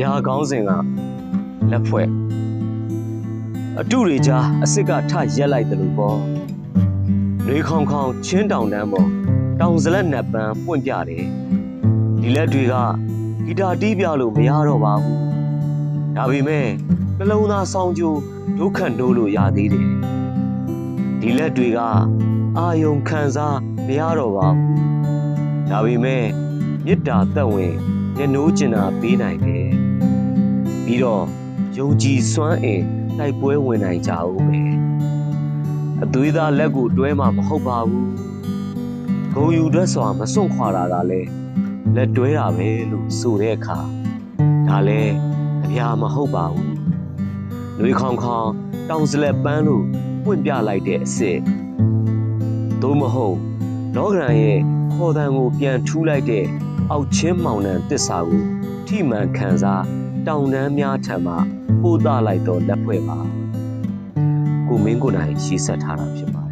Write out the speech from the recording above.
ရာကောင်းစဉ်ကလက်ဖွဲ့အတုတွေကြားအစ်စ်ကထရက်လိုက်တယ်လို့ပေါ့လေခေါင်ခေါင်ချင်းတောင်တန်းပေါ်တောင်စလက်နတ်ပန်းပွင့်ပြတယ်ဒီလက်တွေကဂီတာတီးပြလို့မရတော့ပါဘူးဒါပေမဲ့နှလုံးသားဆောင်းကျိုးဒုက္ခနိုးလို့ရသေးတယ်ဒီလက်တွေကအာယုံခံစားမရတော့ပါဘူးဒါပေမဲ့မေတ္တာသက်ဝင်ညနိုးကျင်တာပေးနိုင်တယ် ပြီးတော့ယုံကြည်စွမ်းအင်တိုက်ပွဲဝင်နိုင်ကြဦးမယ်အသွေးသားလက်ကိုတွဲမှာမဟုတ်ပါဘူးဂုံယူတတ်စွာမစွန့်ခွာတာကလည်းလက်တွဲတာပဲလို့ဆိုတဲ့အခါဒါလည်းအပြာမဟုတ်ပါဘူးနှွေခေါင်ခေါင်တောင်စလက်ပန်းလို့ပွင့်ပြလိုက်တဲ့အစ်စ်သို့မဟုတ်လောကရန်ရဲ့ခေါ်တန်ကိုပြန်ထူးလိုက်တဲ့အောက်ချင်းမောင်နှံတစ္ဆာကိုထိမှန်ခံစား တောင်တန်းများထံမှပို့သလိုက်တော့လက်ဖွဲ့ပါကိုမင်းကိုယ်နိုင်ရှေ့ဆက်ထားတာဖြစ်ပါ